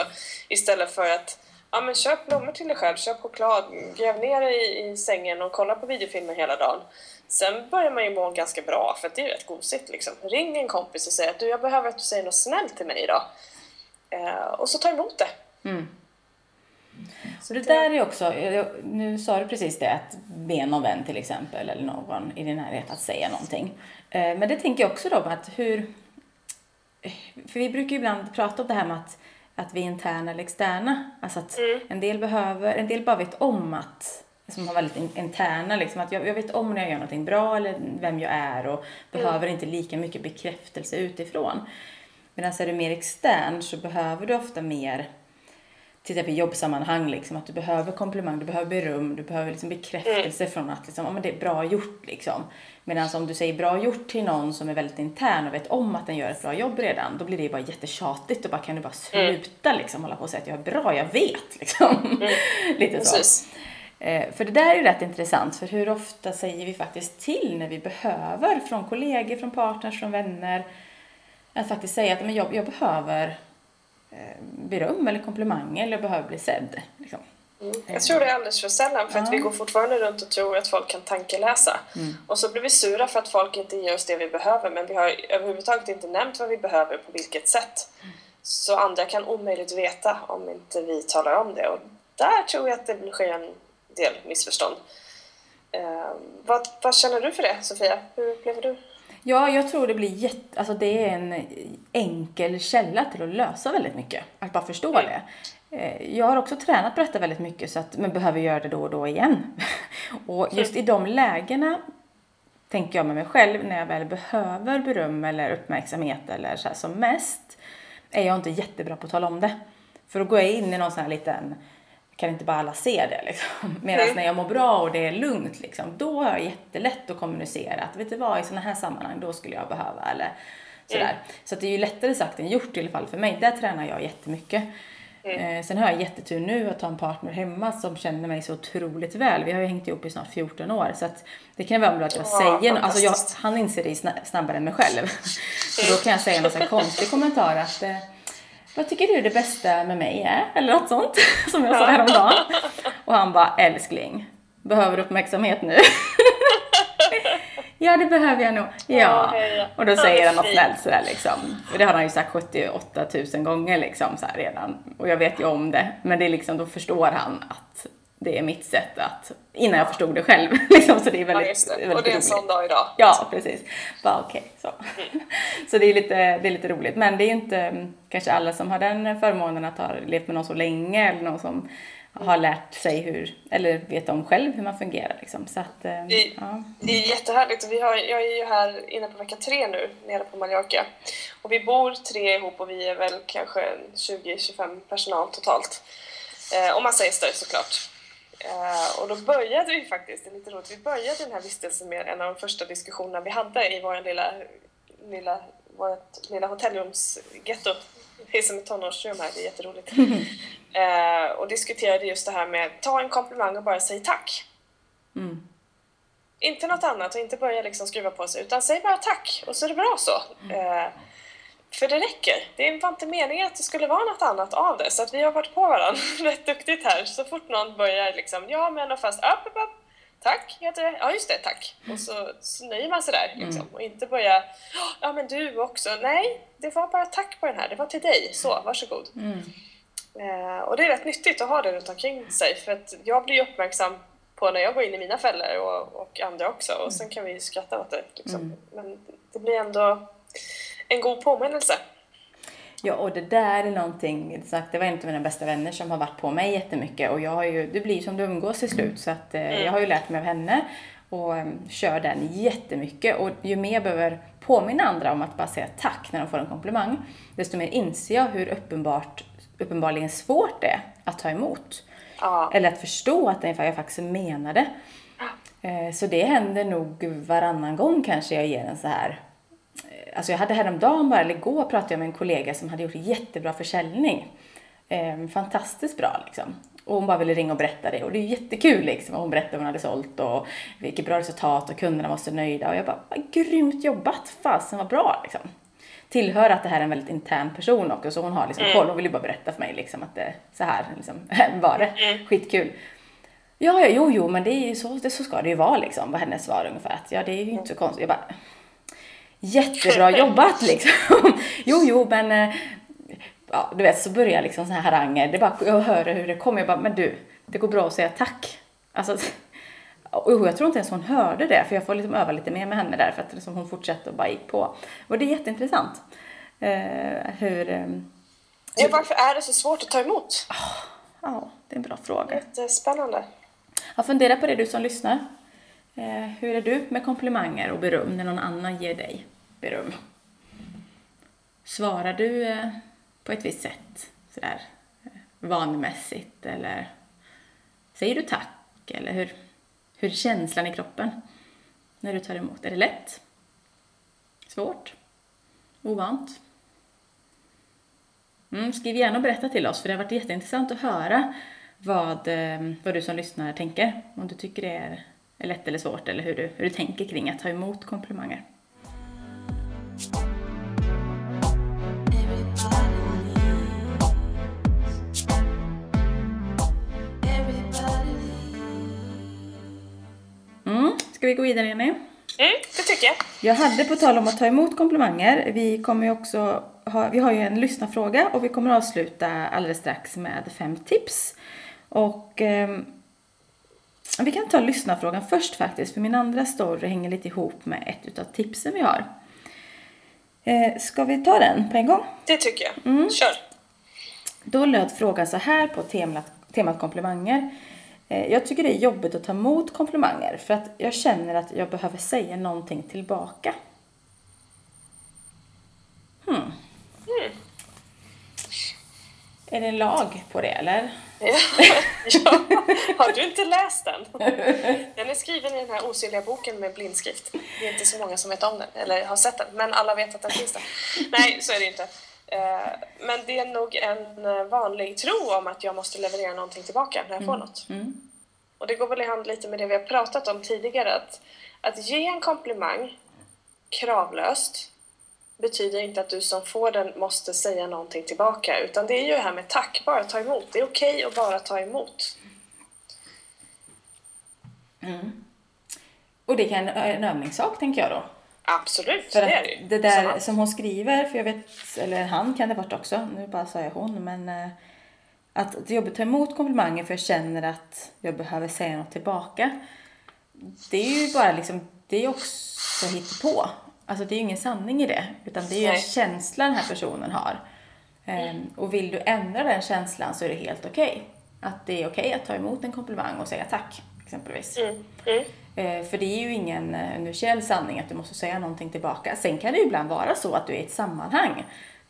Istället för att ja men köp blommor till dig själv, köp choklad, gräv ner dig i, i sängen och kolla på videofilmer hela dagen. Sen börjar man ju må ganska bra för det är rätt gosigt liksom. Ring en kompis och säg att du, jag behöver att du säger något snällt till mig idag. Eh, och så ta emot det. Så det där är också, jag- nu sa du precis det, att be någon vän till exempel eller någon i din närhet att säga någonting. Eh, Men det tänker jag också då att hur, för vi brukar ju ibland prata om det här med att, att vi är interna eller externa. Alltså att en del behöver, en del bara vet om att, som har väldigt in- interna liksom, att jag, jag vet om när jag gör någonting bra eller vem jag är och behöver inte lika mycket bekräftelse utifrån. Medan är du mer extern så behöver du ofta mer till exempel jobbsammanhang, liksom, att du behöver komplimang, du behöver beröm, du behöver liksom bekräftelse från att liksom, ja, men det är bra gjort. Liksom. Medan om du säger bra gjort till någon som är väldigt intern och vet om att den gör ett bra jobb redan, då blir det ju bara jättetjatigt och bara kan du bara sluta liksom, hålla på och säga att jag är bra, jag vet. Liksom. [LAUGHS] Lite så. Precis. Eh, För det där är ju rätt intressant, för hur ofta säger vi faktiskt till när vi behöver, från kollegor, från partners, från vänner, att faktiskt säga att men jag, jag behöver eh, beröm eller komplimang eller jag behöver bli sedd. Liksom. Jag tror det är alldeles för sällan för att vi går fortfarande runt och tror att folk kan tankeläsa. Och så blir vi sura för att folk inte ger oss det vi behöver men vi har överhuvudtaget inte nämnt vad vi behöver på vilket sätt. Så andra kan omöjligt veta om inte vi talar om det och där tror jag att det sker en del missförstånd. Eh, vad, vad känner du för det Sofia? Hur upplever du? Ja, jag tror det blir jätte, alltså det är en enkel källa till att lösa väldigt mycket. Att bara förstå det. Eh, Jag har också tränat på detta väldigt mycket så att man behöver göra det då och då igen. [LAUGHS] Och just i de lägena tänker jag med mig själv, när jag väl behöver beröm eller uppmärksamhet eller så här som mest, är jag inte jättebra på att tala om det. För då går jag in i någon sån här liten, kan inte bara alla se det liksom. [LAUGHS] Medan Mm. när jag mår bra och det är lugnt liksom, då har jag jättelätt att kommunicera att vet du vad, i såna här sammanhang, då skulle jag behöva eller sådär. Mm. Så att det är ju lättare sagt än gjort i alla fall för mig. Där tränar jag jättemycket. Mm. Eh, sen har jag jättetur nu att ha en partner hemma som känner mig så otroligt väl. Vi har ju hängt ihop i snart 14 år så att det kan vara bra att jag Ja, säger, alltså jag, han inser det sna- snabbare än mig själv. [LAUGHS] Så då kan jag säga någon sån här konstig kommentar att eh, vad tycker du det bästa med mig är? Eller något sånt [LAUGHS] som jag sa häromdagen. Och han bara älskling, behöver du uppmärksamhet nu? [LAUGHS] ja det behöver jag nog. Ja. Och då säger han något snällt sådär liksom. För det har han ju sagt 78 000 gånger liksom så redan. Och jag vet ju om det. Men det är liksom, då förstår han att det är mitt sätt att, innan jag förstod det själv. [LAUGHS] liksom, så det är Ja, väldigt, just det. väldigt Och det är en roligt. sån dag idag. Ja, precis. Bara okej, så. [LAUGHS] så det är, lite, det är lite roligt. Men det är inte mm, kanske alla som har den förmånen att ha levt med någon så länge eller någon som har lärt sig hur, eller vet om själv hur man fungerar liksom. Så att, eh, Det- ja. Det är jättehärligt. Vi har, jag är ju här inne på vecka tre nu, nere på Mallorca. Och vi bor tre ihop och vi är väl kanske 20-25 personal totalt. Eh, och massa gäster såklart. Eh, och då började vi faktiskt, det är lite roligt, vi började den här vistelsen med en av de första diskussionerna vi hade i vår lilla, lilla, vårt lilla hotellrumsgetto. Som ett tonårsrum här, det är jätteroligt. [LAUGHS] eh, och diskuterade just det här med ta en komplimang och bara säg tack. Mm. Inte något annat och inte börja liksom skruva på sig utan säg bara tack och så är det bra så. Eh, för det räcker. Det var inte meningen att det skulle vara något annat av det så att vi har varit på varandra [LAUGHS] rätt duktigt här. Så fort någon börjar liksom ja men och fast upp, upp, upp. Tack heter det. Ja just det, tack. Och så, så nöjer man sig där liksom. Och inte börja ja men du också. Nej, det var bara tack på den här. Det var till dig. Så, varsågod. Eh, och det är rätt nyttigt att ha det runt omkring sig för att jag blir uppmärksam på när jag går in i mina fällor och, och andra också och sen kan vi skratta åt det. Liksom. Men det blir ändå en god påminnelse. Ja, och det där är någonting, sagt, det var en av mina bästa vänner som har varit på mig jättemycket och jag har ju, det blir som du umgås till slut så att eh, jag har ju lärt mig av henne och eh, kör den jättemycket och ju mer jag behöver påminna andra om att bara säga tack när de får en komplimang, desto mer inser jag hur uppenbart, uppenbarligen svårt det är att ta emot. Ja, Eller att förstå att jag faktiskt menade. Eh, Så det händer nog varannan gång kanske jag ger en så här. Eh, Alltså jag hade häromdagen bara, eller igår pratade jag med en kollega som hade gjort jättebra försäljning. Eh, Fantastiskt bra liksom. Och hon bara ville ringa och berätta det och det är jättekul liksom. Och hon berättade vad hon hade sålt och vilket bra resultat och kunderna var så nöjda. Och jag bara, "Vad grymt jobbat! Fasen vad bra liksom. Tillhör att det här är en väldigt intern person också så hon har liksom koll. Hon vill ju bara berätta för mig liksom att det så här liksom, [LAUGHS] var det. Skitkul. Ja, ja, jo, jo, men det är ju så, det, så ska det ju vara liksom, var hennes svar ungefär. Att, ja, det är ju inte så konstigt. Jag bara, jättebra [LAUGHS] jobbat liksom. [LAUGHS] jo, jo, men eh, ja, du vet, så börjar liksom så här haranger. Det bara, jag hör hur det kommer. Jag bara, men du, det går bra att säga tack. Alltså, [LAUGHS] och jag tror inte ens hon hörde det, för jag får liksom öva lite mer med henne där, för att liksom hon fortsatte och bara gick på. Och det är jätteintressant. Eh, hur, eh, Ja, varför är det så svårt att ta emot? ja, det är en bra fråga. Jättespännande. Ja, fundera på det du som lyssnar. Eh, hur är du med komplimanger och beröm när någon annan ger dig beröm? Svarar du eh, på ett visst sätt, sådär eh, vanmässigt? vanemässigt, eller säger du tack, eller hur, hur är känslan i kroppen när du tar emot? Är det lätt? Svårt? Ovant? Mm, skriv gärna och berätta till oss för det har varit jätteintressant att höra vad, eh, vad du som lyssnar tänker. Om du tycker det är, är lätt eller svårt eller hur du, hur du tänker kring att ta emot komplimanger. Mm, ska vi gå vidare Jenny? Mm, det tycker jag. Jag hade på tal om att ta emot komplimanger, vi kommer ju också ha, vi har ju en lyssnarfråga och vi kommer avsluta alldeles strax med fem tips. Och ehm, vi kan ta lyssnarfrågan först faktiskt, för min andra story hänger lite ihop med ett utav tipsen vi har. Eh, ska vi ta den på en gång? Det tycker jag. Kör. Då löd frågan så här på temat, temat komplimanger. Eh, Jag tycker det är jobbigt att ta emot komplimanger för att jag känner att jag behöver säga någonting tillbaka. Hmm. Är det en lag på det eller? Ja. ja. [LAUGHS] Har du inte läst den? Den är skriven i den här osynliga boken med blindskrift. Det är inte så många som vet om den, eller har sett den, men alla vet att den finns där. Nej, så är det inte. Eh, Men det är nog en eh, vanlig tro om att jag måste leverera någonting tillbaka när jag får något. Mm. Och det går väl i hand lite med det vi har pratat om tidigare, att, att ge en komplimang kravlöst betyder inte att du som får den måste säga någonting tillbaka, utan det är ju det här med tack, bara ta emot. Det är okej att bara ta emot. Och det kan en övningssak tänker jag då. Absolut, För det är det det där som hon skriver, för jag vet, eller han kan det varit också, nu bara sa jag hon, men eh, att det är jobbigt att ta emot komplimanger för jag känner att jag behöver säga något tillbaka. Det är ju bara liksom, det är också hittepå. Alltså det är ju ingen sanning i det, utan det är ju en känsla den här personen har. Ehm, och vill du ändra den känslan så är det helt okej. Att det är okej att ta emot en komplimang och säga tack, exempelvis. Mm, mm, Eh, För det är ju ingen eh, universell sanning att du måste säga någonting tillbaka. Sen kan det ju ibland vara så att du är i ett sammanhang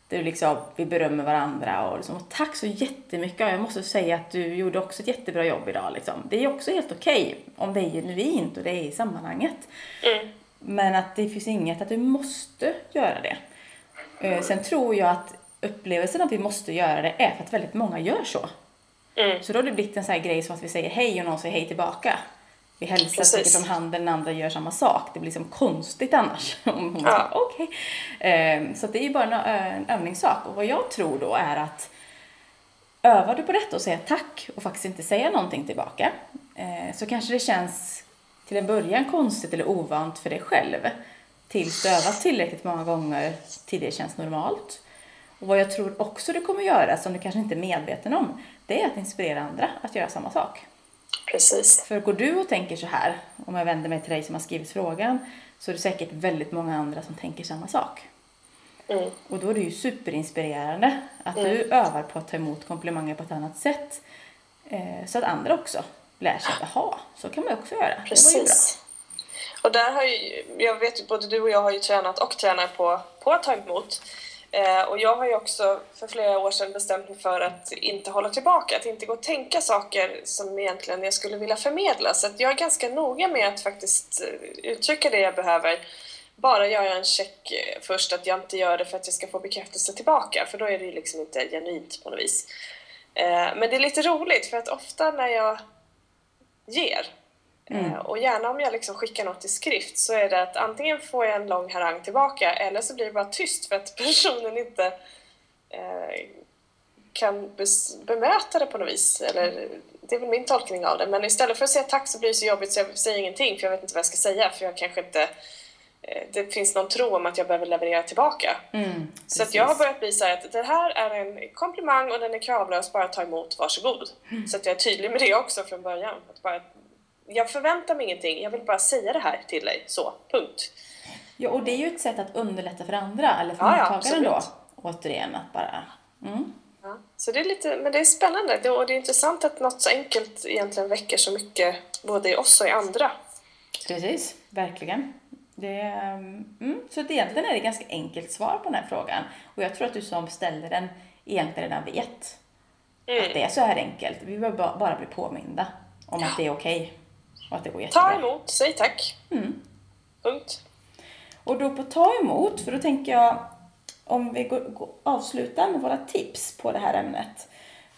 där liksom, vi berömmer varandra och liksom, tack så jättemycket. Jag måste säga att du gjorde också ett jättebra jobb idag. Liksom. Det är också helt okej om det är genuint och det är i sammanhanget. Men att det finns inget att du måste göra det. Eh, Sen tror jag att upplevelsen att vi måste göra det är för att väldigt många gör så. Mm. Så då har det blivit en sån här grej som att vi säger hej och någon säger hej tillbaka. Vi hälsar, Precis. tycker som handen, den andra gör samma sak. Det blir liksom konstigt annars. [LAUGHS] Om hon Ja. säger okej. Ehm, Så det är ju bara en, övningssak. Och vad jag tror då är att övar du på detta och säga tack och faktiskt inte säga någonting tillbaka eh, så kanske det känns till en början konstigt eller ovant för dig själv tills du övat tillräckligt många gånger till det känns normalt. Och vad jag tror också du kommer göra, som du kanske inte är medveten om, det är att inspirera andra att göra samma sak. Precis. För går du och tänker så här, om jag vänder mig till dig som har skrivit frågan, så är det säkert väldigt många andra som tänker samma sak. Mm. Och då är det ju superinspirerande att du övar på att ta emot komplimanger på ett annat sätt. Eh, så att andra också lär sig att jaha, så kan man också göra. Det var ju bra. Precis. Och där har ju, jag vet ju både du och jag har ju tränat och tränar på, på att ta emot. Eh, och jag har ju också för flera år sedan bestämt mig för att inte hålla tillbaka, att inte gå och tänka saker som egentligen jag skulle vilja förmedla. Så att jag är ganska noga med att faktiskt eh, uttrycka det jag behöver. Bara göra en check eh, först, att jag inte gör det för att jag ska få bekräftelse tillbaka, för då är det ju liksom inte genuint på något vis. Eh, men det är lite roligt, för att ofta när jag ger Eh, Och gärna om jag liksom skickar något i skrift så är det att antingen får jag en lång harang tillbaka eller så blir det bara tyst för att [LAUGHS] personen inte eh, kan bemöta det på något vis. Eller, det är väl min tolkning av det. Men istället för att säga tack så blir det så jobbigt så jag säger ingenting för jag vet inte vad jag ska säga för jag kanske inte det finns någon tro om att jag behöver leverera tillbaka. Mm, Så jag har börjat bli så att det här är en komplimang och den är kravlös, bara ta emot, varsågod. Så att jag är tydlig med det också från början. Att bara, jag förväntar mig ingenting, jag vill bara säga det här till dig, så, punkt. Ja, och det är ju ett sätt att underlätta för andra, eller för Ja, ja, mottagaren då. Återigen, att bara... Mm. Ja. Så det är lite, men det är spännande Det- och det är intressant att något så enkelt egentligen väcker så mycket både i oss och i andra. Precis, verkligen. Det, mm, så det, egentligen är det ett ganska enkelt svar på den här frågan. Och jag tror att du som ställer den egentligen redan vet att det är så här enkelt. Vi behöver ba- bara bli påminda om att det är okej och att det går jättebra. Ta emot, säg tack. Mm. Punkt. Och då på ta emot, för då tänker jag om vi går, går, avslutar med våra tips på det här ämnet.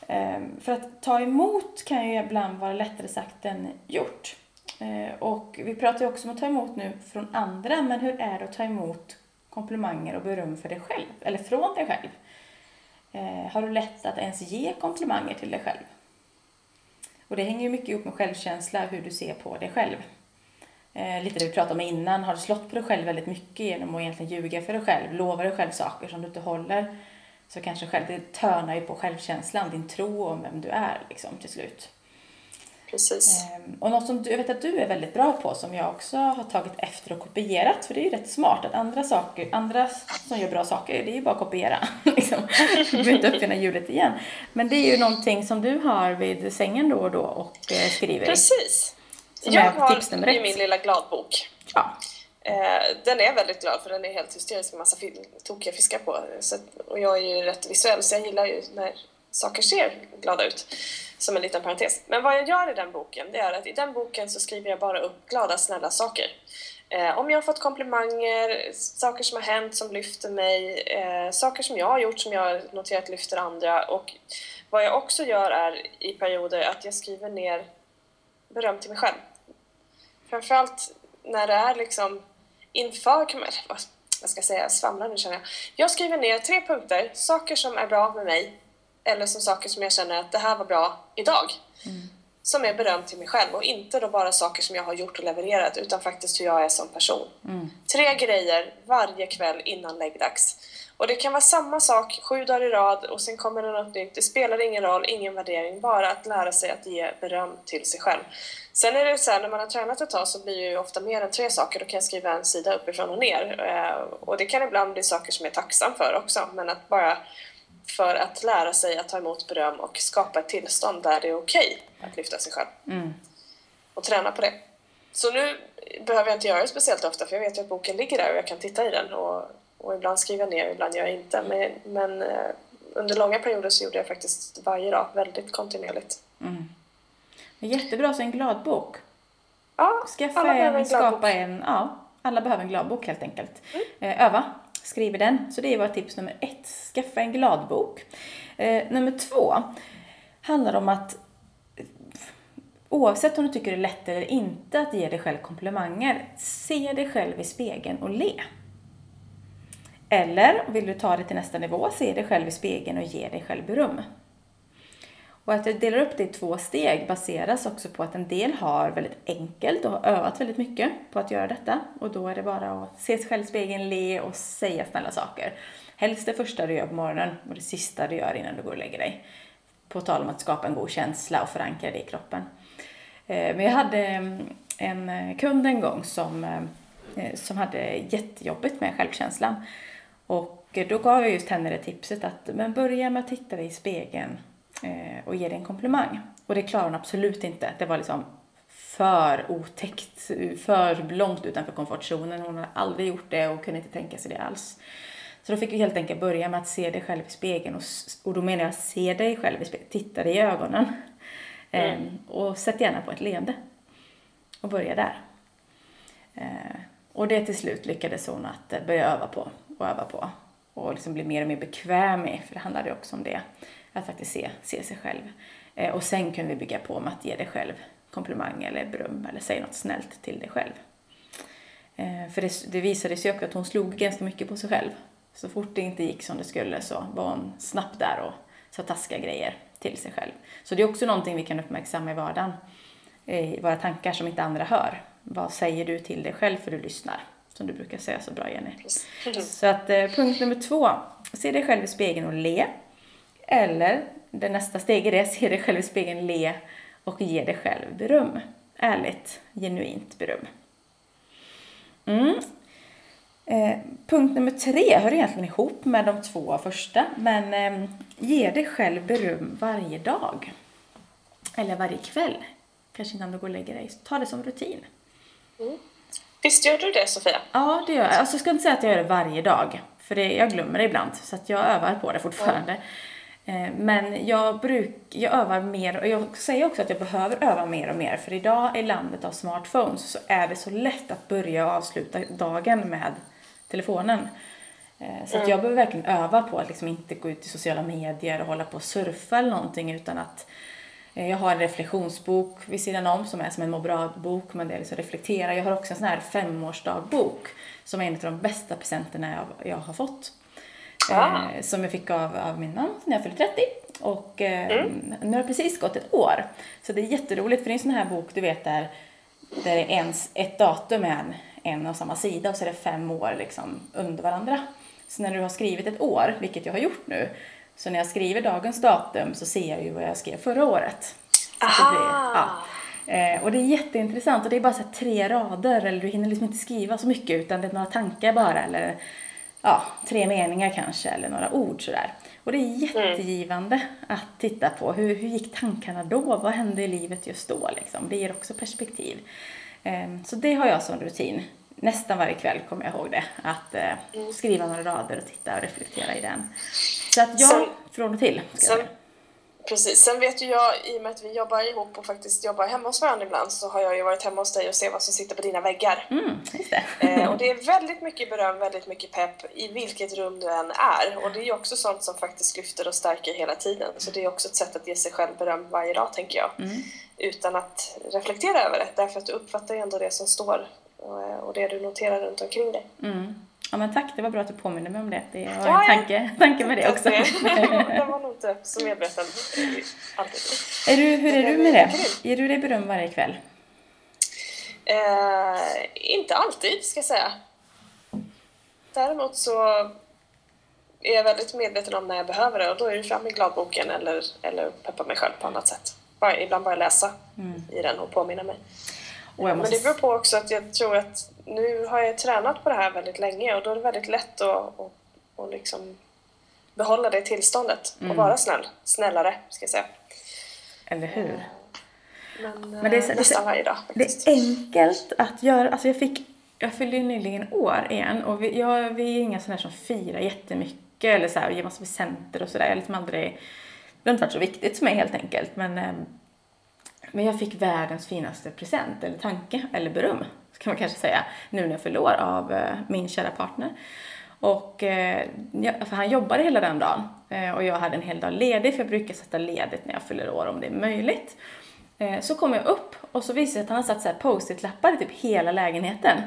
Ehm, för att ta emot kan ju ibland vara lättare sagt än gjort. Eh, och vi pratar ju också om att ta emot nu från andra, men hur är det att ta emot komplimanger och beröm för dig själv, eller från dig själv? Eh, har du lätt att ens ge komplimanger till dig själv? Och det hänger ju mycket ihop med självkänsla, hur du ser på dig själv. Eh, lite det vi pratade om innan, har du slått på dig själv väldigt mycket genom att egentligen ljuga för dig själv, lova dig själv saker som du inte håller, så kanske själv, det törnar ju på självkänslan, din tro om vem du är liksom till slut precis. Ehm, Och något som du, jag vet att du är väldigt bra på som jag också har tagit efter och kopierat för det är ju rätt smart att andra saker, andra som gör bra saker, det är ju bara att kopiera. [LAUGHS] liksom. Du behöver inte uppfinna hjulet igen. Men det är ju någonting som du har vid sängen då och då och eh, skriver. Precis. Som jag har tips nummer ett. min lilla gladbok. Ja. Eh, den är väldigt glad för den är helt hysterisk med massa tokiga fiskar på. Så, och jag är ju rätt visuell så jag gillar ju när saker ser glada ut. Som en liten parentes. Men vad jag gör i den boken, det är att i den boken så skriver jag bara upp glada, snälla saker. Eh, om jag har fått komplimanger, saker som har hänt som lyfter mig, eh, saker som jag har gjort som jag har noterat lyfter andra. Och vad jag också gör är i perioder att jag skriver ner beröm till mig själv. Framförallt när det är liksom inför, vad vad ska jag säga, jag svamlar nu känner jag. Jag skriver ner tre punkter, saker som är bra med mig eller som saker som jag känner att det här var bra idag. Som är beröm till mig själv och inte då bara saker som jag har gjort och levererat utan faktiskt hur jag är som person. Tre grejer varje kväll innan läggdags. Och det kan vara samma sak sju dagar i rad och sen kommer det något nytt. Det spelar ingen roll, ingen värdering, bara att lära sig att ge beröm till sig själv. Sen är det så här, när man har tränat ett tag så blir det ju ofta mer än tre saker. Då kan jag skriva en sida uppifrån och ner. Eh, Och det kan ibland bli saker som jag är tacksam för också, men att bara för att lära sig att ta emot beröm och skapa ett tillstånd där det är okej att lyfta sig själv. Och träna på det. Så nu behöver jag inte göra det speciellt ofta för jag vet ju att boken ligger där och jag kan titta i den och, och ibland skriver jag ner, ibland gör jag inte. Men, men eh, under långa perioder så gjorde jag faktiskt varje dag väldigt kontinuerligt. Är Jättebra, så en gladbok. Ja, Skaffa alla behöver en, en skapa en, ja, alla behöver en gladbok helt enkelt. Eh, öva, Skriver den. Så det är vårt tips nummer ett. Skaffa en gladbok. Eh, nummer två handlar om att oavsett om du tycker det är lätt eller inte att ge dig själv komplimanger, se dig själv i spegeln och le. Eller vill du ta det till nästa nivå, se dig själv i spegeln och ge dig själv beröm. Och att jag delar upp det i två steg baseras också på att en del har väldigt enkelt och har övat väldigt mycket på att göra detta. Och då är det bara att se sig själv i spegeln, le och säga snälla saker. Helst det första du gör på morgonen och det sista du gör innan du går och lägger dig. På tal om att skapa en god känsla och förankra det i kroppen. Eh, men jag hade mm, en eh, kund en gång som, eh, som hade jättejobbigt med självkänslan. Och då gav jag just henne det tipset att men börja med att titta dig i spegeln och ge dig en komplimang. Och det klarade hon absolut inte. Det var liksom för otäckt, för långt utanför komfortzonen. Hon hade aldrig gjort det och kunde inte tänka sig det alls. Så då fick vi helt enkelt börja med att se dig själv i spegeln. Och, och då menar jag se dig själv i spegeln, titta dig i ögonen. Ehm, och sätt gärna på ett leende. Och börja där. Eh, och det till slut lyckades hon att eh, börja öva på och öva på. Och liksom bli mer och mer bekväm i, för det handlade ju också om det. Att faktiskt se, se sig själv. Eh, och sen kunde vi bygga på med att ge dig själv komplimang eller beröm eller säga något snällt till dig själv. Eh, för det, det visade sig också att hon slog ganska mycket på sig själv. Så fort det inte gick som det skulle så var hon snabbt där och sa taskiga grejer till sig själv. Så det är också någonting vi kan uppmärksamma i vardagen. I våra tankar som inte andra hör. Vad säger du till dig själv för du lyssnar? Som du brukar säga så bra Jenny. Så att eh, punkt nummer två. Se dig själv i spegeln och le. Eller det nästa steg är se dig själv i spegeln, le och ge dig själv beröm. Ärligt, genuint beröm. Mm. Eh, punkt nummer tre hör egentligen ihop med de två första, men eh, ge dig själv beröm varje dag. Eller varje kväll. Kanske innan du går och lägger dig. Ta det som rutin. Visst gör du det Sofia? Ja, det gör jag. Alltså, jag ska inte säga att jag gör det varje dag, för det, jag glömmer det ibland, så att jag övar på det fortfarande. Eh, Men jag, bruk, jag övar mer, och jag säger också att jag behöver öva mer och mer, för idag i landet av smartphones så är det så lätt att börja och avsluta dagen med telefonen. Eh, Så att jag behöver verkligen öva på att liksom inte gå ut i sociala medier och hålla på och surfa eller någonting, utan att Eh, Jag har en reflektionsbok vid sidan om som är som en må bra-bok, men det är liksom reflektera. Jag har också en sån här femårsdagbok som är en av de bästa presenterna jag, jag har fått. Eh, som jag fick av, av min man när jag fyllde 30. Och eh, nu har det precis gått ett år. Så det är jätteroligt för det är en sån här bok du vet där, där det är ens, ett datum är en, en och samma sida och så är det fem år liksom under varandra. Så när du har skrivit ett år, vilket jag har gjort nu, så när jag skriver dagens datum så ser jag ju vad jag skrev förra året. Så att det blir, Aha! ja. Eh, och det är jätteintressant och det är bara så tre rader eller du hinner liksom inte skriva så mycket utan det är några tankar bara eller ja, tre meningar kanske eller några ord sådär. Och det är jättegivande att titta på. Hur, hur gick tankarna då? Vad hände i livet just då? Liksom? Det ger också perspektiv. Ehm, Så det har jag som rutin. Nästan varje kväll kommer jag ihåg det. Att eh, skriva några rader och titta och reflektera i den. Så att ja, Sen- från och till. Ska jag säga. Precis. Sen vet ju jag, i och med att vi jobbar ihop och faktiskt jobbar hemma hos varandra ibland, så har jag ju varit hemma hos dig och se vad som sitter på dina väggar. Mm, det. Eh, och det är väldigt mycket beröm, väldigt mycket pepp i vilket rum du än är. Och det är ju också sånt som faktiskt lyfter och stärker hela tiden. Så det är också ett sätt att ge sig själv beröm varje dag, tänker jag. Utan att reflektera över det, därför att du uppfattar ju ändå det som står och, eh, och det du noterar runt omkring dig. Mm. Ja men tack, det var bra att du påminner mig om det. Det var Ja, en tanke, tanke med det också. Den [LAUGHS] var nog inte så medveten alltid. är du, hur är du med det? Ger du dig beröm varje kväll? Eh, inte alltid, ska jag säga. Däremot så är jag väldigt medveten om när jag behöver det och då är det fram i gladboken eller, eller peppa mig själv på annat sätt. Bara, ibland bara läsa i den och påminna mig. Och jag Men det måste... beror på också att jag tror att nu har jag tränat på det här väldigt länge och då är det väldigt lätt att, att, att liksom behålla det tillståndet och vara snäll. Snällare, ska jag säga. Eller hur? Men, Men det är eh, det nästan varje dag Det är enkelt att göra. Alltså jag fick, jag fyllde ju nyligen år igen och vi, jag, vi är inga sådana som firar jättemycket eller så här, ger massa presenter och sådär. Jag liksom aldrig, det har inte varit så viktigt för mig helt enkelt. Men, ehm, men jag fick världens finaste present eller tanke eller beröm kan man kanske säga nu när jag fyller år av eh, min kära partner. Och eh, för han jobbade hela den dagen eh, och jag hade en hel dag ledig för jag brukar sätta ledigt när jag fyller år om det är möjligt. Eh, Så kom jag upp och så visade det sig att han har satt post-it-lappar i typ hela lägenheten.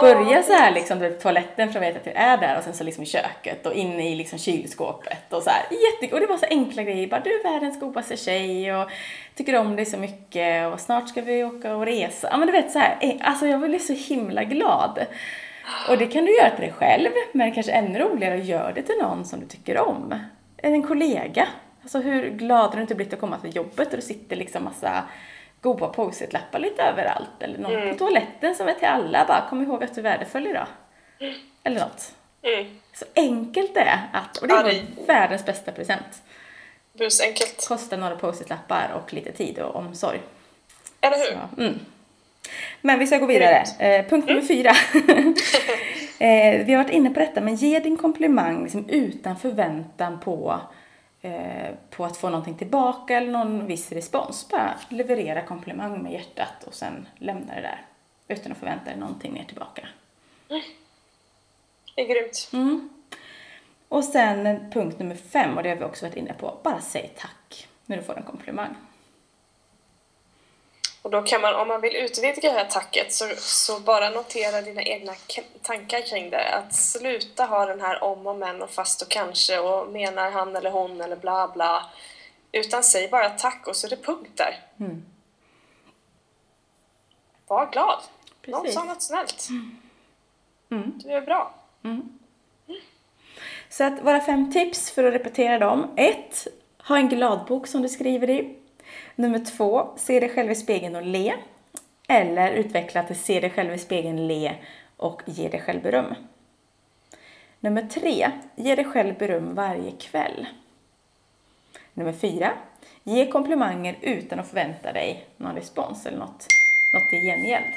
Börja så här liksom vet, toaletten för jag vet att jag är där och sen så liksom i köket och inne i liksom kylskåpet och så här. Jätte, och det var så enkla grejer. Bara du är världens godaste tjej och tycker om dig så mycket och snart ska vi åka och resa. Ja men du vet så här. eh, Alltså jag blev så himla glad. Och det kan du göra till dig själv men kanske ännu roligare att göra det till någon som du tycker om. En kollega. Alltså hur glad har du inte blivit att komma till jobbet och det sitter liksom massa goda post-it-lappar lite överallt eller någon på toaletten som är till alla. Bara kom ihåg att du är värdefull idag. Eller något. Mm. Så enkelt det är att, och det Ja, var det- världens bästa present. Busenkelt. Kostar några post-it-lappar och lite tid och omsorg. Eller hur? Ja, mm. Men vi ska gå vidare. Eh, punkt nummer fyra. [LAUGHS] [LAUGHS] eh, vi har varit inne på detta, men ge din komplimang liksom utan förväntan på, eh, på att få någonting tillbaka eller någon viss respons. Bara leverera komplimang med hjärtat och sen lämna det där. Utan att förvänta dig någonting mer tillbaka. Det är grymt. Mm. Och sen punkt nummer fem, och det har vi också varit inne på, bara säg tack när du får en komplimang. Och då kan man, om man vill utvidga det här tacket, så, så bara notera dina egna tankar kring det. Att sluta ha den här om och men och fast och kanske och menar han eller hon eller bla bla. Utan säg bara tack och så är det punkt där. Mm. Var glad. Någon sa något snällt. Mm. Du är bra. Så att våra fem tips för att repetera dem. ett, Ha en gladbok som du skriver i. Nummer två, Se dig själv i spegeln och le. Eller utveckla till Se dig själv i spegeln, le och ge dig själv beröm. Nummer tre, Ge dig själv beröm varje kväll. Nummer fyra, Ge komplimanger utan att förvänta dig någon respons eller något, något i gengäld.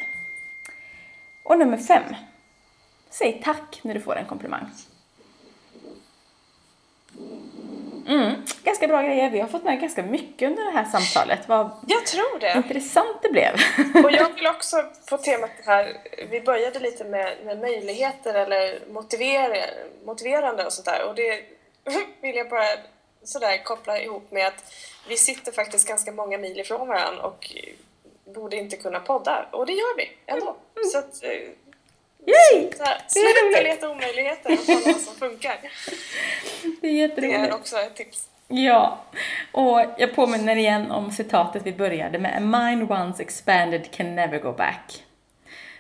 Och nummer fem, Säg tack när du får en komplimang. Mm, ganska bra grejer. Vi har fått med ganska mycket under det här samtalet. Vad Jag tror det. intressant det blev. [LAUGHS] Och jag vill också på temat här, vi började lite med, med möjligheter eller motivera, motiverande och sånt där. Och det [LAUGHS] vill jag bara sådär koppla ihop med att vi sitter faktiskt ganska många mil ifrån varandra och borde inte kunna podda. Och det gör vi ändå. Så att, eh, Yay! så här, Det är sluta leta omöjligheter och kolla vad som funkar. [LAUGHS] Det är Det jätteroligt. är också ett tips. Ja, och jag påminner igen om citatet vi började med. A mind once expanded can never go back.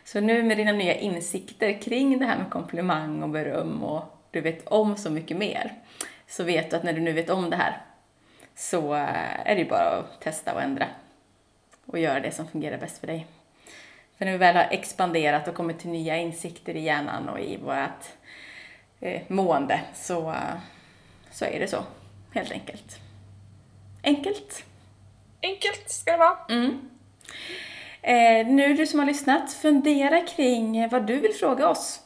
Så nu med dina nya insikter kring det här med komplimang och beröm och du vet om så mycket mer, så vet du att när du nu vet om det här så eh, är det ju bara att testa och ändra. och göra det som fungerar bäst för dig. För när vi väl har expanderat och kommit till nya insikter i hjärnan och i vårt eh, mående så, eh, så är det så, helt enkelt. Enkelt. Enkelt ska det vara. Mm. Eh, nu du som har lyssnat, fundera kring vad du vill fråga oss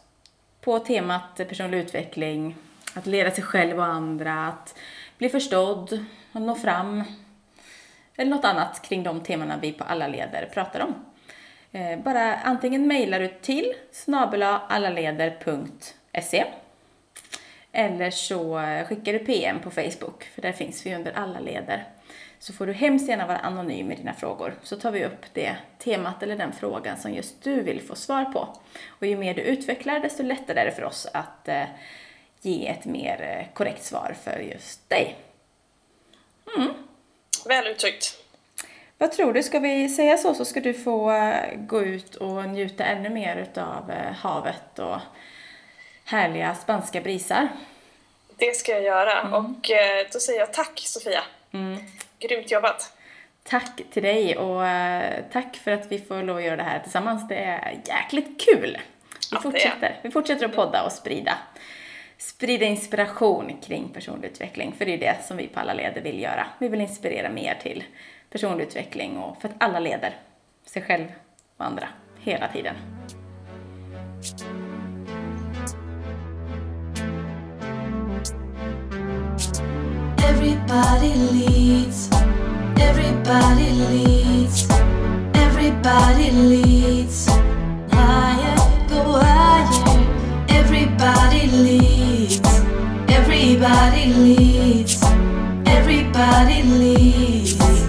på temat personlig utveckling, att leda sig själv och andra, att bli förstådd, att nå fram, eller något annat kring de temana vi på alla leder pratar om. Eh, bara antingen mejlar du till snabelaallaleder.se eller så eh, skickar du PM på Facebook, för där finns vi under alla leder. Så får du hemskt gärna vara anonym med dina frågor, så tar vi upp det temat eller den frågan som just du vill få svar på. Och ju mer du utvecklar, desto lättare är det för oss att eh, ge ett mer korrekt svar för just dig. Mm. Väl uttryckt. Vad tror du, ska vi säga så så ska du få eh, gå ut och njuta ännu mer utav eh, havet och härliga spanska brisar. Det ska jag göra. Och eh, då säger jag tack Sofia. Grymt jobbat. Tack till dig och tack för att vi får lov att göra det här tillsammans. Det är jäkligt kul. Vi Ja, fortsätter. Vi fortsätter att podda och sprida, sprida inspiration kring personlig utveckling. För det är det som vi på alla leder vill göra. Vi vill inspirera mer till personlig utveckling och för att alla leder sig själv och andra hela tiden. Everybody leads. Everybody leads. Everybody leads. Higher, go higher. Everybody leads. Everybody leads. Everybody leads.